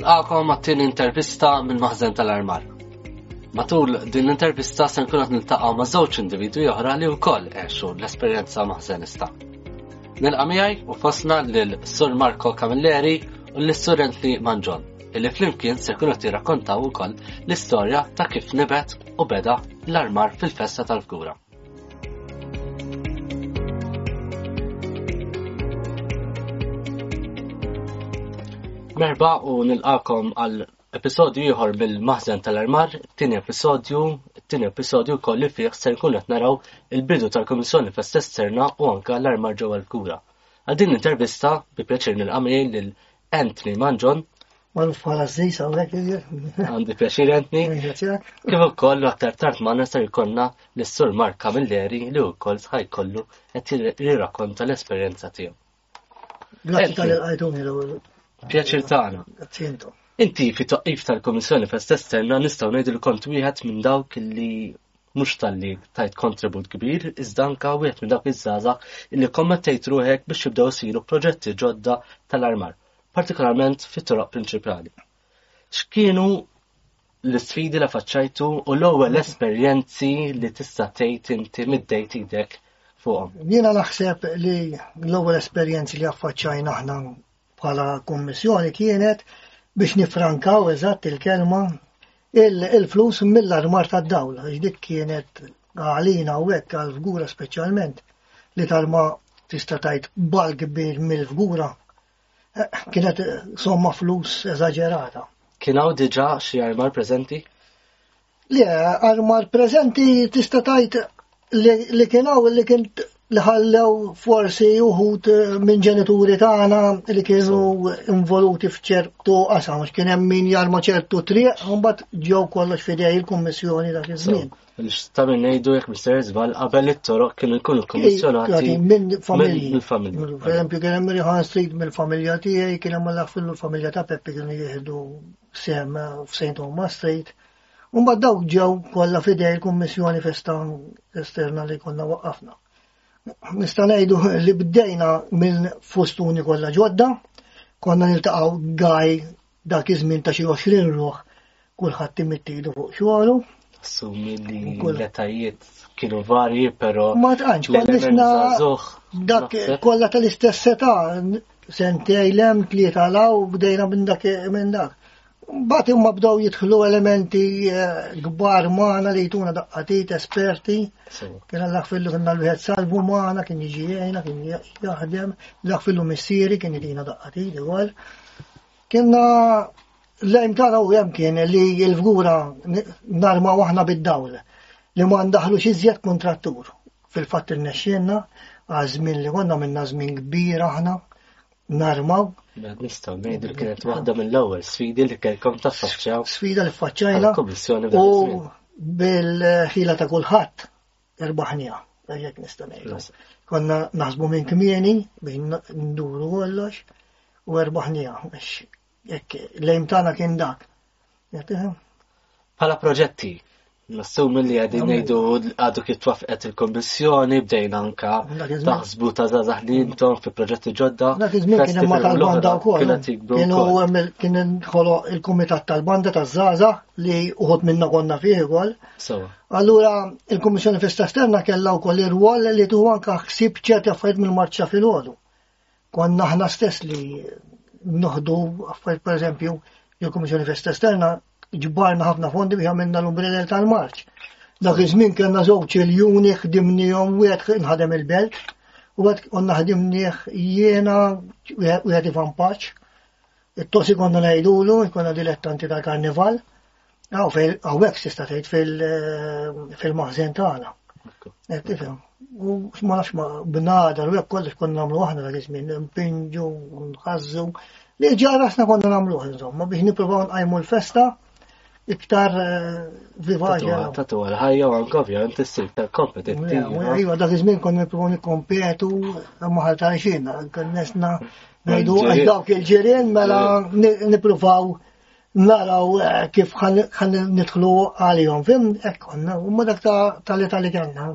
nilqakom għat-tieni intervista mill-maħżen tal-armar. Matul din l-intervista se nkun qed niltaqgħu ma' żewġ individwi oħra li wkoll għexu l-esperjenza maħżenista. Nilqa' miegħi u fosna lil Sur Marco Camilleri u lil Sur Anthony Manġon, illi flimkien se jkunu tirrakkontaw ukoll l-istorja ta' kif nibet u beda l-armar fil-festa tal-fgura. Merba u nilqakom għal Episodju ieħor mill-maħżen tal-armar, it-tieni episodju, it-tieni episodju wkoll li fih se nkun qed naraw il-bidu tal-Kummissjoni Festa Esterna u anke l-armar ġewwa l-kura. Għal din l-intervista bi pjaċir nilqamej lil Anthony Manġon. Maruf bħala żejs hawnhekk li Għandi pjaċir Anthony. Ringrazzjak. Kif ukoll aktar tard ma nista' jkollna lis-Sur Mark Camilleri li wkoll sħaj kollu qed jirrakkonta l-esperjenza tiegħu. Grazie tal-għajduni l-għol. Pjaċir tagħna. Grazzientu. Inti fi toqqif tal-Komissjoni fest esterna nistgħu ngħidu li kont wieħed minn dawk li mhux talli tajt kontribut kbir, iżda anka wieħed minn dawk iż-żgħażagħ li kommettejt ruħek biex jibdew isiru proġetti ġodda tal-armar, partikolarment fit-toroq prinċipali. X'kienu l-isfidi li faċċajtu u l-ewwel esperjenzi li tista' tgħid inti middejt idek fuqhom? Jiena naħseb li l-ewwel esperjenzi li affaċċajna aħna bħala kummissjoni kienet biex nifrankaw eżatt il-kelma il-flus mill-armar tad-dawl, għax dik kienet għalina u hekk għal fgura speċjalment li tal-ma tista' tajt bal kbir mill-fgura Kienet somma flus eżaġerata. Kien hawn diġà xi armar preżenti? Le, armar preżenti tista' tgħid li kien hawn li kien li ħallew forsi uħut eh, minn ġenituri tagħna li kienu involuti f'ċertu qasam, kien hemm min jarma ċertu triq, mbagħad ġew kollox fidej il-Kummissjoni dak iż-żmien. Xtamin nejdu jek Mr. Zbal qabel it-toroq kienu jkunu kommissjonati minn familji. Per esempio, kien hemm Rihan Street mill-familja tiegħi, kien hemm l fil familja ta' Peppi kienu jieħdu sem f'St. Thomas Street. U mbagħad dawk ġew kollha fidej il-kummissjoni festa esterna li konna waqqafna. Nista' ngħidu li bdejna minn fustuni kollha ġodda, konna niltaqgħu gaj Dak iż-żmien ta' xi 20 ruħ kulħadd imittejdu fuq xogħlu. Assumi li l-etajiet kienu varji, però. Ma tqanċ, kollisna dak kollha tal-istess seta' sentej lem tlieta law bdejna minn dak minn dak. Bat imma bdew jidħlu elementi eh, kbar maħna li jtuna daqqatit esperti. Kien l fillu kien l-wieħed salvu maħna kien jiġi jgħina, kien jaħdem, l fillu missieri kien jgħina daqqatit ukoll. Kienna l-għajm tara u hemm kien li l-fgura narma waħna bid-dawl li ma ndaħlu iżjed kontrattur. Fil-fatt il-nexxienna għazmin li għanna minna żmien kbir aħna narmaw. Nistaw ngħidu li kienet waħda mill-ewwel sfidi li kellkom taffaċċjaw. Sfida li faċċajna. U bil-ħila ta' kulħadd Erbaħnija, jekk nista' ngħidu. Konna naħsbu minn kmieni biex nduru kollox u erbaħnija jekk lejm tagħna kien dak. Pala proġetti, Nassum li għadin nejdu għadu kif twafqet il-kommissjoni, bdejna anka taħsbu ta' zazah li jintom fi proġetti ġodda. Dak iż-żmien kien hemm tal-banda wkoll. Kienu hemm kien inħolo il-kumitat tal-banda ta' zazah li uħod minna konna fih ukoll. Allura, il-Kummissjoni Festa Esterna kellha wkoll ir-rwol li tuħu anke ħsieb ċerti affarijiet mill-marċa fil-għodu. Konna aħna stess li noħdu affarijiet pereżempju il-Kummissjoni Festa Esterna ġbarna ħafna fondi biex għamilna l-umbrella tal-marċ. Dak iż-żmien kellna żewġ il-juni ħdimnihom wieħed inħadem il-belt u għed konna ħdimnieh jiena wieħed ivan paċ. It-tosi konna ngħidulu, konna dilettanti tal-karnival. Aw fejn hawnhekk tista' tgħid fil-maħżen tagħna. Tifhem. U ma nafx ma bnada l kollox konna nagħmlu aħna dak iż-żmien, npinġu, nħażżu. Li ġara sna konna nagħmlu insomma biex nippruvaw nqajmu l-festa iktar eh, vivaġi. Tatu għal-ħajja u anka ovvjament issir ta' kompetittiva. Iva, dak iż-żmien konna nippruvaw nikkompetu ma ħalta xejn, konna nesna ngħidu għax dawk il-ġirien mela nippruvaw naraw eh, kif ħan nidħlu għalihom, fim, ekkonna, u ma dak tal-età li kellna.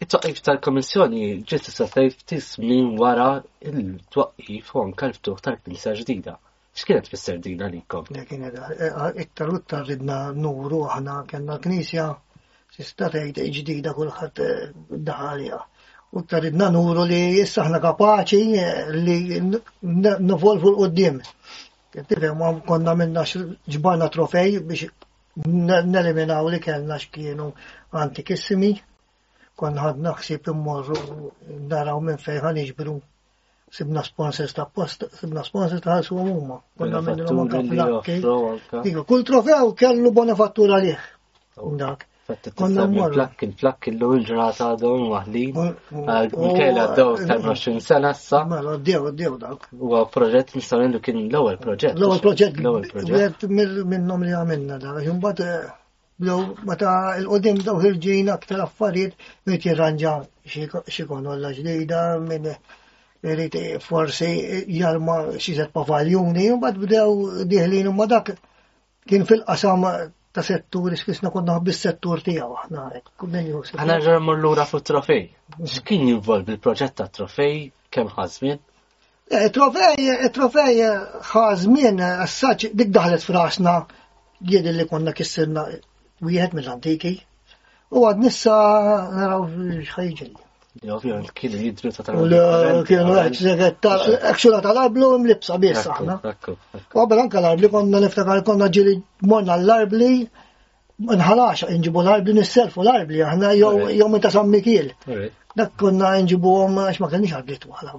It-twaqif tal-Komissjoni ġiet safejf tis min wara il-twaqif u anka l-ftuħ tal-Knisja ġdida. X'kienet fisser din għalikom? Kienet eh, eh, iktar u iktar ridna nuru aħna kellna l-Knisja sista tgħid ġdida kulħadd daħalja. U iktar ridna nuru li issa aħna kapaċi li nivolvu l-qoddim. Tifhem konna minna ġbarna trofej biex neliminaw li kellna x'kienu antikissimi. Konna ħadna ħsieb immorru naraw minn fejn ħan iġbru sibna sponsors ta' post, sibna sponsors ta' ħalsu huma. Konna minnhom ħafna. Kull trofew kellu bonafattura liħ. Dak. Konna mmorru. Flakk il-flakk illu il-ġrata għadhom waħdin. Michele għaddew iktar 20 sena issa. Mela, għaddew, għaddew dak. Huwa proġett nistgħu ngħidu kien l-ewwel proġett. L-ewwel proġett. L-ewwel proġett. Minnhom li għamilna dak. Imbagħad eh, Blow, meta il-qodim daw ħirġin aktar affarijiet li tirranġa xi konolla ġdida minn irrit forsi jarma xi set pavaljuni, u bad bdew diħlin u dak Kien fil-qasam ta' settur, xkisna konna bis settur tijaw, ħna għek, kummen juħsib. Għana ġermur l-ura fu trofej. X'kien jinvolvi il-proġett ta' trofej, kem ħazmin? Eh, trofej, eh, trofej eh, ħazmin, assaċ, dik daħlet frasna, jiedi li konna kissirna wieħed mill-antiki, U għad nissa naraw xħajġen. Ovvijament, kienu jidru ta' tal Kienu għed segetta, eksuna tal-arblu imlibsa biss aħna. U għabel anka l-arbli konna niftakar konna ġili morna l-arbli, nħalax nġibu l-arbli nisselfu l-arbli aħna jom ta' San Mikil. Dak konna nġibu għom għax ma kienx arbli twala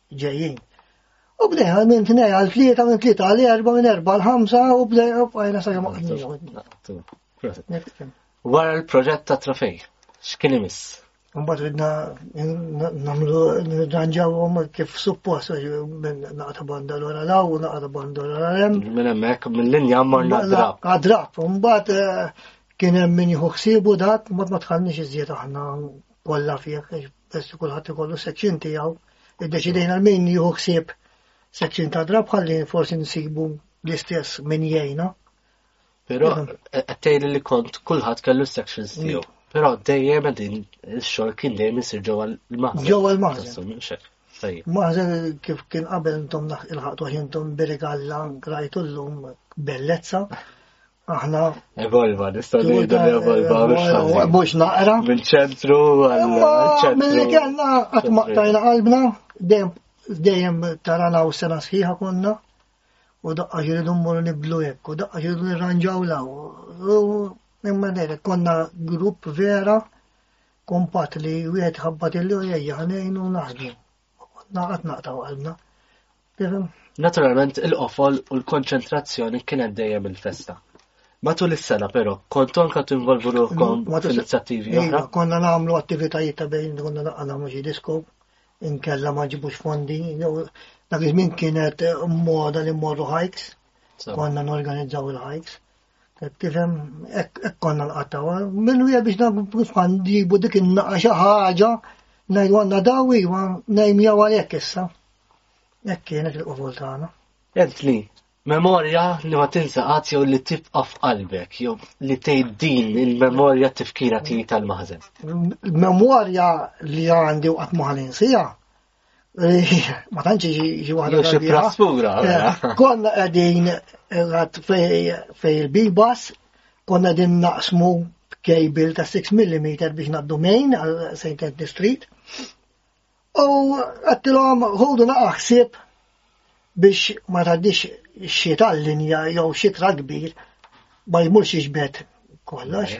ġejjin. U bdejna minn tnej għal tlieta minn tlieta għal erba minn erba għal ħamsa u bdejna bqajna sa kemm Wara l-proġett ta' trofej, x'kien imiss? Mbagħad ridna nagħmlu nirranġawhom kif suppost minn naqta banda l wara law u naqta banda l wara hemm. Minn hemmhekk mill-linja marna drab. Għadrab, mbagħad eh, kien hemm min jieħu ħsiebu dak, mbagħad ma tħallniex iżjed aħna kollha fih, bess kulħadd ikollu seċċin tiegħu. Iddeċidejna l-min jieħu ħsieb sezzjoni ta' drab ħalli forsi nsibu l-istess min jgħina. Però għattejli mhm. li kont kulħadd kellu sections mhm. tiegħu. Però dejjem din il-xogħol kien dejjem isir ġewwa l-maħżen. Ġewwa l-maħżen. Maħżen kif kien qabel intom il-ħaqtu intom birigalla grajtu llum bellezza Aħna. Evolva, nista' ngħidu li evolva mhux Mhux naqra. Mill-ċentru għall-ċentru. Milli kellna qatt maqtajna qalbna, dejjem tarana u sena sħiħa konna. U daqqa ġiridu mmorru niblu hekk, u daqqa ġiridu nirranġaw law. Imma dejjem konna grupp vera kompat li wieħed ħabbat il-li u jgħajja ħanejnu naħdmu. Naqat naqtaw qalbna. Naturalment il-qofol u l-konċentrazzjoni kienet dejjem il-festa. Matul is-sena però, kontu anka tinvolvu ruħkom mm, f'inizjattivi iva, oħra? Konna nagħmlu attivitajiet ta' bejn konna nagħmlu xi disko, inkella ma ġibux fondi, dak iż-żmien kienet moda li mmorru hikes, konna norganizzaw il-hikes, Tifhem hekk konna nqattaw. Minn wieħed biex nagħmlu ġibu dik in-naqa xi ħaġa ngħidu għandna dawi ma ngħim jew għalhekk issa. Hekk kienet il-qofol tagħna. Qed li memorja li ma tinsa qatt jew li tibqa' f'qalbek jew li tgħid din il-memorja tifkira tiegħi tal-maħżen. Memorja li għandi waqt ma ħaninsija Ma tantx jiġi waħda. Xi prasfura. Eh, konna qegħdin rat fej il-bibas, konna qegħdin naqsmu kejbil ta' 6 mm biex naddu main għal St. Anthony Street. U għattilom ħudu naqaxsib biex ma taddix xie tal-linja jew xie kbir ma jmurx iġbet kollox.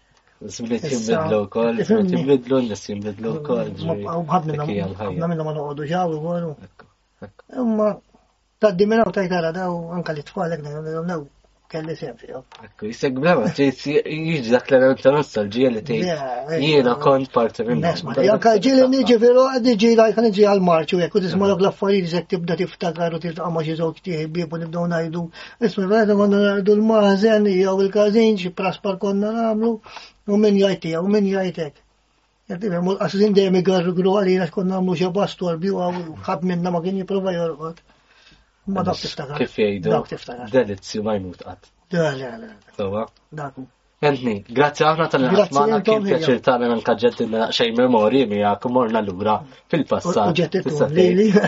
Zbliet jimbidlu kol, zbliet jimbidlu, nis jimbidlu kol. Mħad minna minna ma noqodu ġaw u għonu. Imma taddi minna u tajtara daw anka li tfalek daw kelli sem fihom. Ekku, jisek brava, jiġi dak l-element ta' nostalġija li tgħid jiena kont parti minn. Nesma, jekk ġieli niġi veru qed niġi lajk niġi għal-marċu jekk u tisma' l-affarijiet jekk tibda tiftakar u tiltaqa' ma' xi żewġ tieħi biebu nibdew ngħidu Isma għadha konna għardu l-mazen, jew il-kazin, xi praspar konna għamlu, u min jajti, u min jajtek. Għaddibem, u l-qasin dejjem igarru gru għalina xkonna għamlu xi bastu għal-bju għaw, ħab minna ma kien jiprofa jorqod. Ma dak tiftakar. Kif jgħidu? Dak tiftakar. Delizzju ma jmut qatt. Da, da, da. Dak. Entni, grazzi ħafna tal ħasmana kien pjaċir ta' minn nkaġġet xejn memorji miegħek morna lura fil-passat.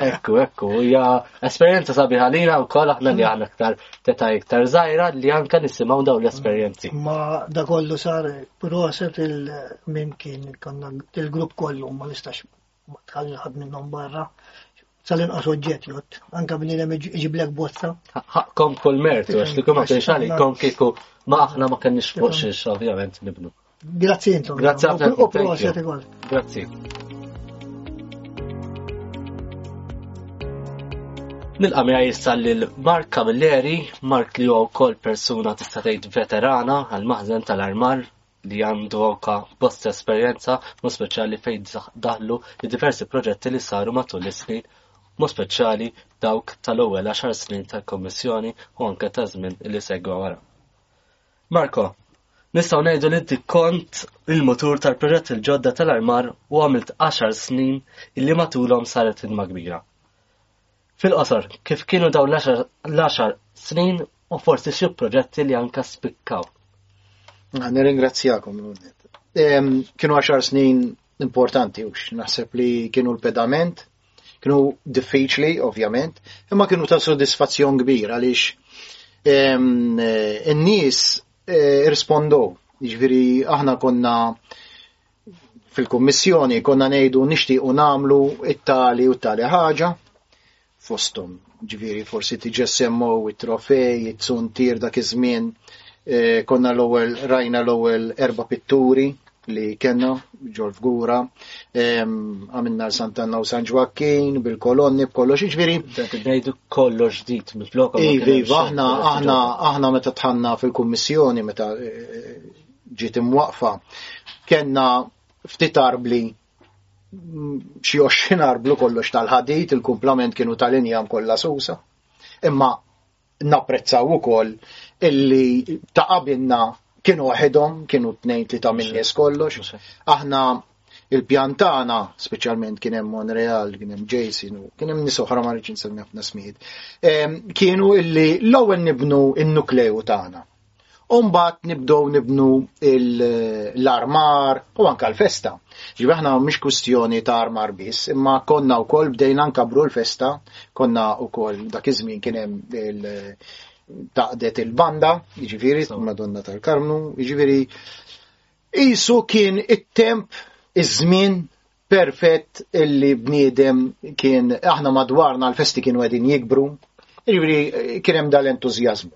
Ekku, ekku, hija esperjenza sabiħa lina wkoll aħna li aħna iktar teta' iktar żgħira li anke nisimgħu dawn l-esperjenzi. Ma da kollu sar proset il-min kien konna il-grupp kollu ma nistax Tħalli ħadd minnhom barra sal-inqas oġġett jott, anka bniedem iġiblek bozza. Ħakkom kull mertu, għax li kumma kienx għalikom kieku ma aħna ma kenniex fuq xiex, ovvjament, nibnu. Grazzi intom. Grazzi għafna. Grazzi. Nilqa mi jissa l-Mark Camilleri, Mark li huwa wkoll persuna tista' tgħid veterana għal maħzen tal-armar li għandu anka bosta esperjenza, mu speċjali fejn daħlu li diversi proġetti li saru matul is-snin, mu speċjali dawk tal-ewwel 10 snin tal-Kommissjoni u anke ta' żmien li segwa wara. Marko, nistgħu ngħidu li inti kont il-motur tal-proġett il-ġodda tal-armar u għamilt 10 snin illi matulhom saret il kbira. Fil-qosor, kif kienu dawn l-10 snin u forsi xi proġetti li anka spikkaw. Ah, nirringrazzjakom Kienu għaxar snin importanti u naħseb li kienu l-pedament, kienu diffiċli ovvjament, imma kienu ta' soddisfazzjon kbir għaliex eh, in-nies eh, irrispondow, jiġifieri aħna konna fil-Kummissjoni konna ngħidu nixtiequ nagħmlu it-tali u tali ħaġa fosthom. Ġifieri forsi tiġi semmow it-trofej, it-suntir dak iż-żmien eh, konna l-ewwel rajna l-ewwel erba' pitturi li kena ġol fgura għamilna Santanna u San Ġwakkin bil-kolonni b'kollox iġviri. Bejdu kollox dit mill-blok. Ivi, aħna aħna aħna meta tħanna fil-kummissjoni meta eh, ġiet imwaqfa. Kenna ftit arbli xi 20 arblu kollox tal-ħadid, il-kumplament kienu tal-injam kollha susa. Imma napprezzaw ukoll illi ta' qabilna kienu waħedhom, kienu tnejn li ta' minnis kollox. Aħna il-pjantana, speċjalment kien hemm Monreal, kien hemm Jason, kien hemm nies oħra ma rridx insemmi ħafna smijiet, ehm, kienu illi l-ewwel nibnu n-nukleju tagħna Umbat nibdow nibnu l-armar u anka l-festa. Ġivi aħna mhix kwistjoni ta' armar biss, imma konna wkoll bdejna nkabru l-festa, konna wkoll dak iż-żmien kien hemm taqdet il-banda, jiġifieri Madonna tal-Karmnu, jiġifieri isu kien it-temp iż-żmien perfett illi bniedem kien aħna madwarna l-festi kienu qegħdin jikbru, jiġifieri kien hemm dal-entużjażmu.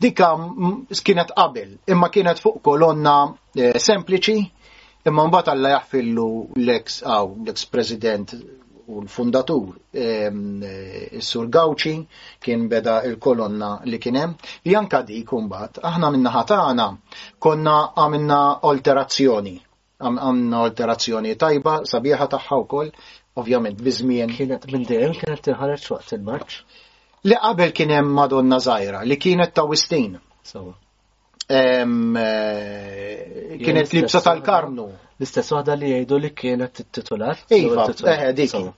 Dika kienet qabel, imma kienet fuq kolonna eh, sempliċi, imma mbagħad alla jaħfillu l-eks għaw, l-eks president u l-fundatur eh, is-sur Gawċi kien beda il-kolonna li kien hemm li anka dik imbagħad aħna minna ħatana konna għamilna alterazzjoni Għamna alterazzjoni tajba, sabiħa tagħha wkoll, ovvjament biż-żmien. Kienet minn dejjem kienet tinħareġ waqt il-marċ. Li qabel kien hemm Madonna Żgħira li kienet ta' Wistin. Eh, kienet libsa tal-karnu. L-istess waħda li jgħidu li kienet titular. Iva, eh, dik.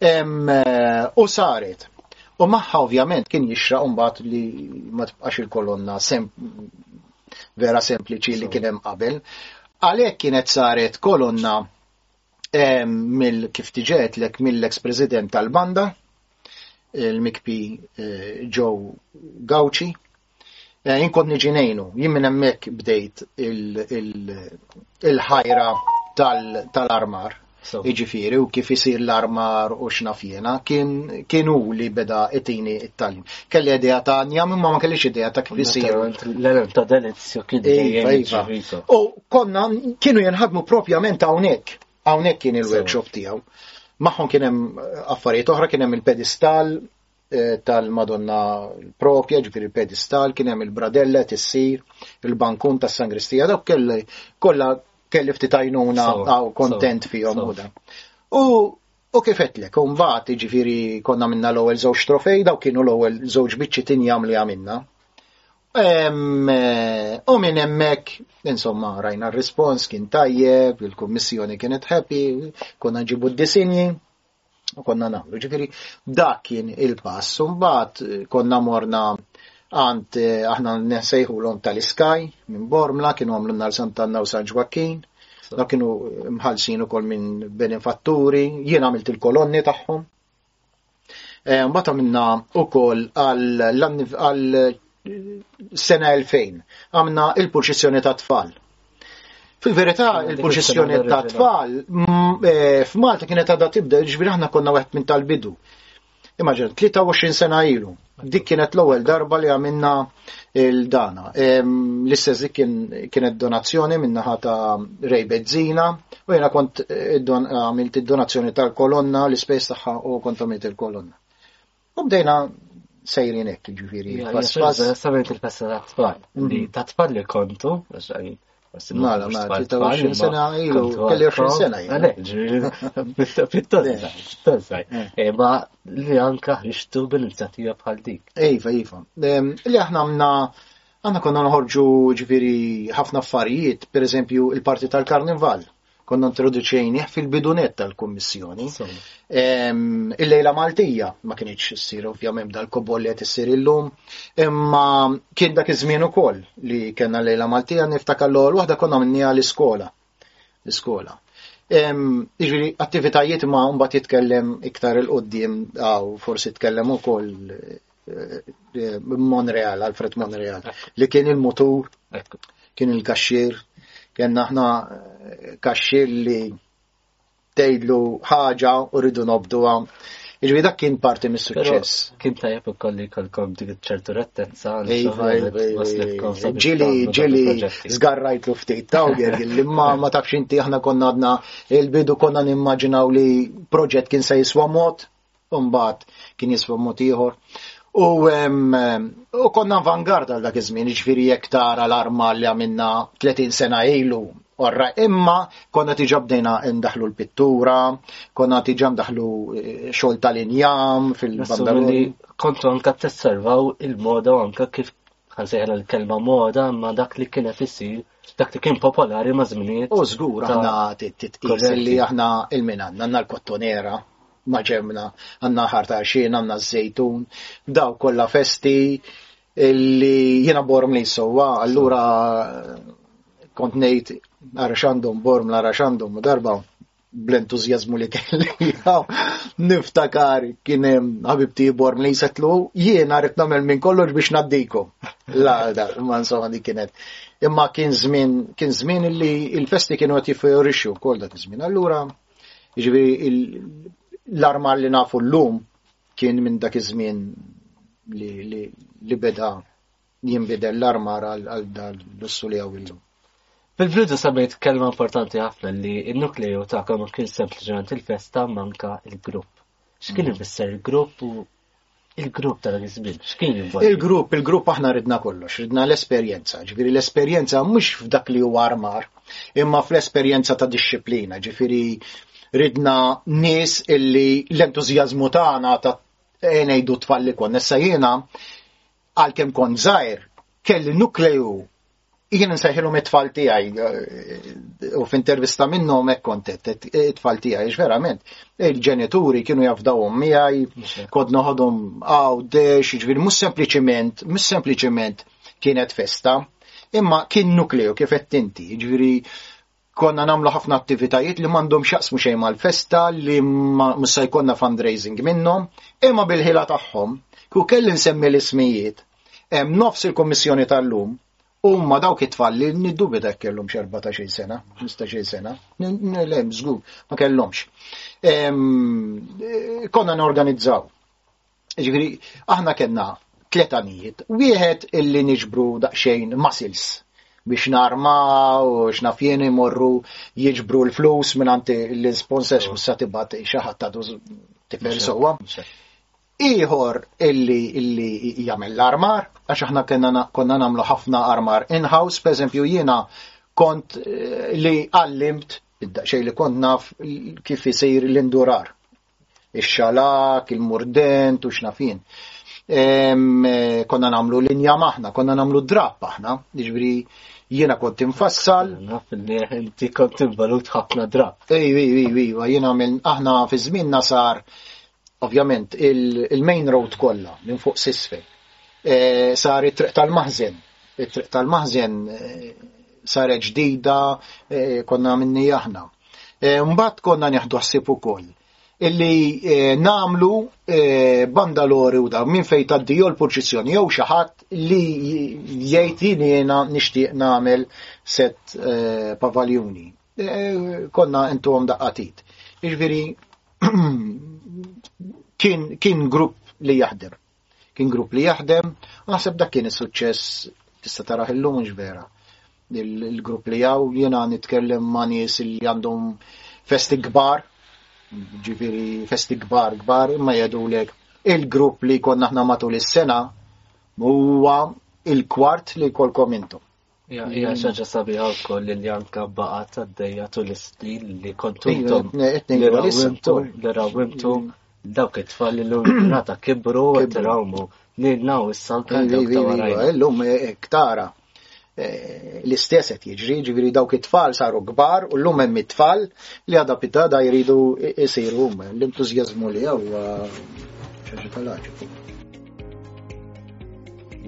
Eh, u saret. U maħħa ovvjament kien jixra umbat li ma tibqax il-kolonna sem vera sempliċi li kien hemm qabel. Għalhekk kienet saret kolonna eh, mill kif tiġetlek mill-eks president tal-banda, il-mikpi eh, Joe Gauci, Eh, jien kont niġi ngħinu, jien minn hemmhekk bdejt il-ħajra tal-armar. Iġifiri, u kif isir l-armar u xnafjena, kien u li beda itini it-talim. Kelli idea ta' njam, imma ma kellix idea ta' kif isir. L-element ta' delizju kien iva, iva. U konna, kienu jenħadmu propjament hawnhekk. Hawnhekk kien il-workshop tiegħu. Maħħon kien hemm affarijiet oħra, kien hemm il-pedestal, Eh, tal-Madonna propja, ġifiri pedistal, kien hemm il-bradella tissir, il-bankun tas sangristija dawk kelli kollha kelli ftit għajnuna għaw kontent fihom u dan. U U kifetlek, un bat, ġifiri konna minna l-ewel żewġ trofej, daw kienu l-ewel żewġ biċċi tinjam li għamilna. Eh, u minn hemmhekk, insomma, rajna r-rispons kien tajjeb, il-kummissjoni kienet happy, konna ġibu d-disinji, konna namlu. Ġifiri, dak kien il-pass. Mbagħad eh, konna morna għand eh, aħna nsejħu l-om tal-iskaj minn Bormla, kienu għamlu nar Santanna u San Ġwakin. Da kienu mħalsin ukoll minn benefatturi, jien għamilt il-kolonni tagħhom. Eh, mbagħad għamilna ukoll għal sena 2000 għamna il-purċissjoni ta' tfal Fil-verità, il-possessjoni ta' tfal mm, eh, f'Malta kienet għadha tibda, ġifieri aħna konna wieħed minn tal-bidu. Immaġin, 23 sena ilu. Dik kienet l-ewwel darba li għamilna il-dana. L-istess dik kienet donazzjoni minnaħa ta' Rej Bezzina u jiena kont eh, għamilt id-donazzjoni tal-kolonna, l-ispejs tagħha u kont għamilt il-kolonna. U bdejna sejrin hekk ġifieri. Sabert il-festa ta' tfal. Li ta' tfal li kontu, Mala, ma, 23 sena ilu, kelli 20 sena ilu. Pittozza, ma li anka ħriġtu bil-inizjattiva bħal dik. Ejfa, ejfa. Li aħna għamna Għanna konna nħorġu ġifiri ħafna affarijiet, per eżempju il-parti tal-karnival, konna introduċejnih fil-bidunet tal-Kummissjoni. Il-lejla Maltija ma kienx issir ovvjament dal-kobollet issir illum, imma kien dak iż-żmien ukoll li kellna lejla Maltija niftakar l-ewwel waħda konna minnija l-iskola. L-iskola. Iġri attivitajiet ma mbagħad jitkellem iktar il-qoddim għaw forsi tkellem ukoll eh, Monreal, Alfred Monreal, li kien il-motur, kien il-kaxxir, kien aħna eh, kaxxir li tgħidlu ħaġa u rridu nobduha. Iġbi dak kien parti mis-suċċess. Kien tajjeb ukolli kolkom dik ċertu rettezza iva, iva, iva, ġili ġili żgarrajtlu ftit tawger li ma ma tafx inti aħna konna għadna il-bidu konna nimmaġinaw li proġett kien se jiswa mod u mbagħad kien jiswa mod ieħor. U, u konna avangard għal dak iż-żmien, ġifieri jekk tara l-arma li għamilna 30 sena ilu orra imma konna tiġa bdejna ndaħlu l-pittura, konna tiġa ndaħlu eh, xogħol tal-injam fil-bandaloni. Kontu anka tesservaw il-moda anka kif ħansejħla l-kelma moda ma dak li kien qed isir dak li kien popolari ma' żminijiet. U żgur aħna titqis li aħna il-min għandna għandna l-kottonera ma' ġemna, għandna ħarta xin, għandna z-zejtun, daw kollha festi li jiena borm li sowa, allura kont ngħid għara x'għandhom borm l għara x'għandhom u darba bl-entużjażmu li kelli niftakar kien ħabib tibor li jsetlu jiena rrid nagħmel minn kollox biex naddikom. L-għalda, imma insomma dik kienet. Imma kien żmien kien żmien li l-festi kienu qed jifjorixxu wkoll dak iż-żmien. Allura jiġifieri l-armar li nafu llum kien minn dak iż-żmien li beda jinbidel l-armar għal dal-lussu li għaw illum. Fil-bidu sabajt kelma importanti ħafna li il-nukleju ta' ma kien sempliċement il-festa manka il-grupp. X'kien mm. ifisser il-grupp u il-grupp tal għizmin x'kien Il-grupp, il-grupp aħna ridna kollox, ridna l-esperjenza, ġifieri l-esperjenza mhux f'dak li huwa armar, imma fl-esperjenza ta' disċiplina, ġifieri ridna nies illi l-entużjażmu tagħna ta' ngħidu tfalli konna. Issa jiena Għalkemm kont żgħir, kelli nukleju jien nsejħilhom it-tfal tiegħi u f'intervista minnhom hekk kont it-tfal tiegħi verament il-ġenituri kienu jafdawhom miegħi, kod noħodhom għaw dex, jiġifieri mhux sempliċiment, mhux sempliċiment kienet festa, imma kien nukleju kif qed tinti, jiġifieri konna namlu ħafna attivitajiet li mandom xaqsmu xejn mal-festa li musa jkonna fundraising minnhom, imma bil-ħila tagħhom, ku kelli nsemmi l-ismijiet, hemm nofs il-Kummissjoni tal-lum Umma dawk it-tfal li niddu bida kellhom xi 14 sena, 15 sena, nilem żgur, ma kellhomx. Konna norganizzaw Ġifieri aħna kellna tliet anijiet. Wieħed illi niġbru daqsxejn muscles biex narmaw, x'naf jien imorru jiġbru l-flus minn għanti l-sponsors mhux sa tibgħat xi ħadd għadu tifel sewwa. Ieħor illi illi jagħmel l-armar, għax aħna kena konna nagħmlu ħafna armar in-house, pereżempju jiena kont eh, li għallimt id-daqxej li kont naf kif isir l-indurar. ix-xalak, il-murdent u xnafin. Eh, konna namlu linja maħna, konna namlu drap aħna, ġviri jiena kont infassal. Inti kont invalut ħafna drap. Ej, ej, ej, ej, jiena minn aħna fi żmien nasar, ovvjament, il-main road kollha minn fuq sisfel. Eh, sar it-triq tal-maħzen. It-triq tal-maħzen eh, saret ġdida konna minni aħna. Eh, mbagħad konna nieħdu ħsieb ukoll illi eh, namlu eh, bandalori u da minn fejn taddiju l-purċizzjoni jew xi ħadd li jgħid jiena nixtieq nagħmel set pavaljuni. Konna intuhom daqqatit. Iġviri, kien, kien grupp li jaħdem. Kien grupp li jaħdem, u naħseb dak kien is-suċċess tista' taraħ illum mhux vera. Il-grupp li jaw jiena nitkellem ma' nies li għandhom festi kbar, ġifieri festi kbar kbar imma jgħidulek il-grupp li konna aħna matul is-sena huwa il-kwart li kolkom intom. Ija xaġa sabiħa u koll li janka baqa ta' d-dajja tu l-istin li kontuntum li rawimtu, li rawimtu dawk it-tfal li l-rata kibru u t-rawmu li naw s-sanka dawk ta' warajna. Illum ktara l-istess qed jiġri, ġifieri dawk it-tfal saru kbar u llum hemm it-tfal li għadha pitada jridu jsiru huma. L-entużjażmu li huwa ċaġa tal-għaġeb.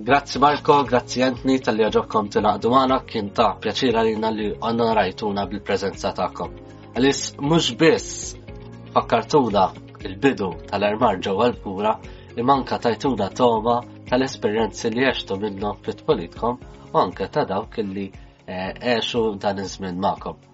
Grazzi Marko, grazzi Anthony tal-li għagħobkom tinaqdu maħna kien ta' pjaċira li li għanna rajtuna bil-prezenza ta'kom. Għalis mux biss fakkartuna il-bidu tal-armar ġewwa l-kura imanka tajtuna toma tal-esperjenzi li għextu minnhom fit politkom u anke ta' dawk li eh, għexu dan iż-żmien magħkom.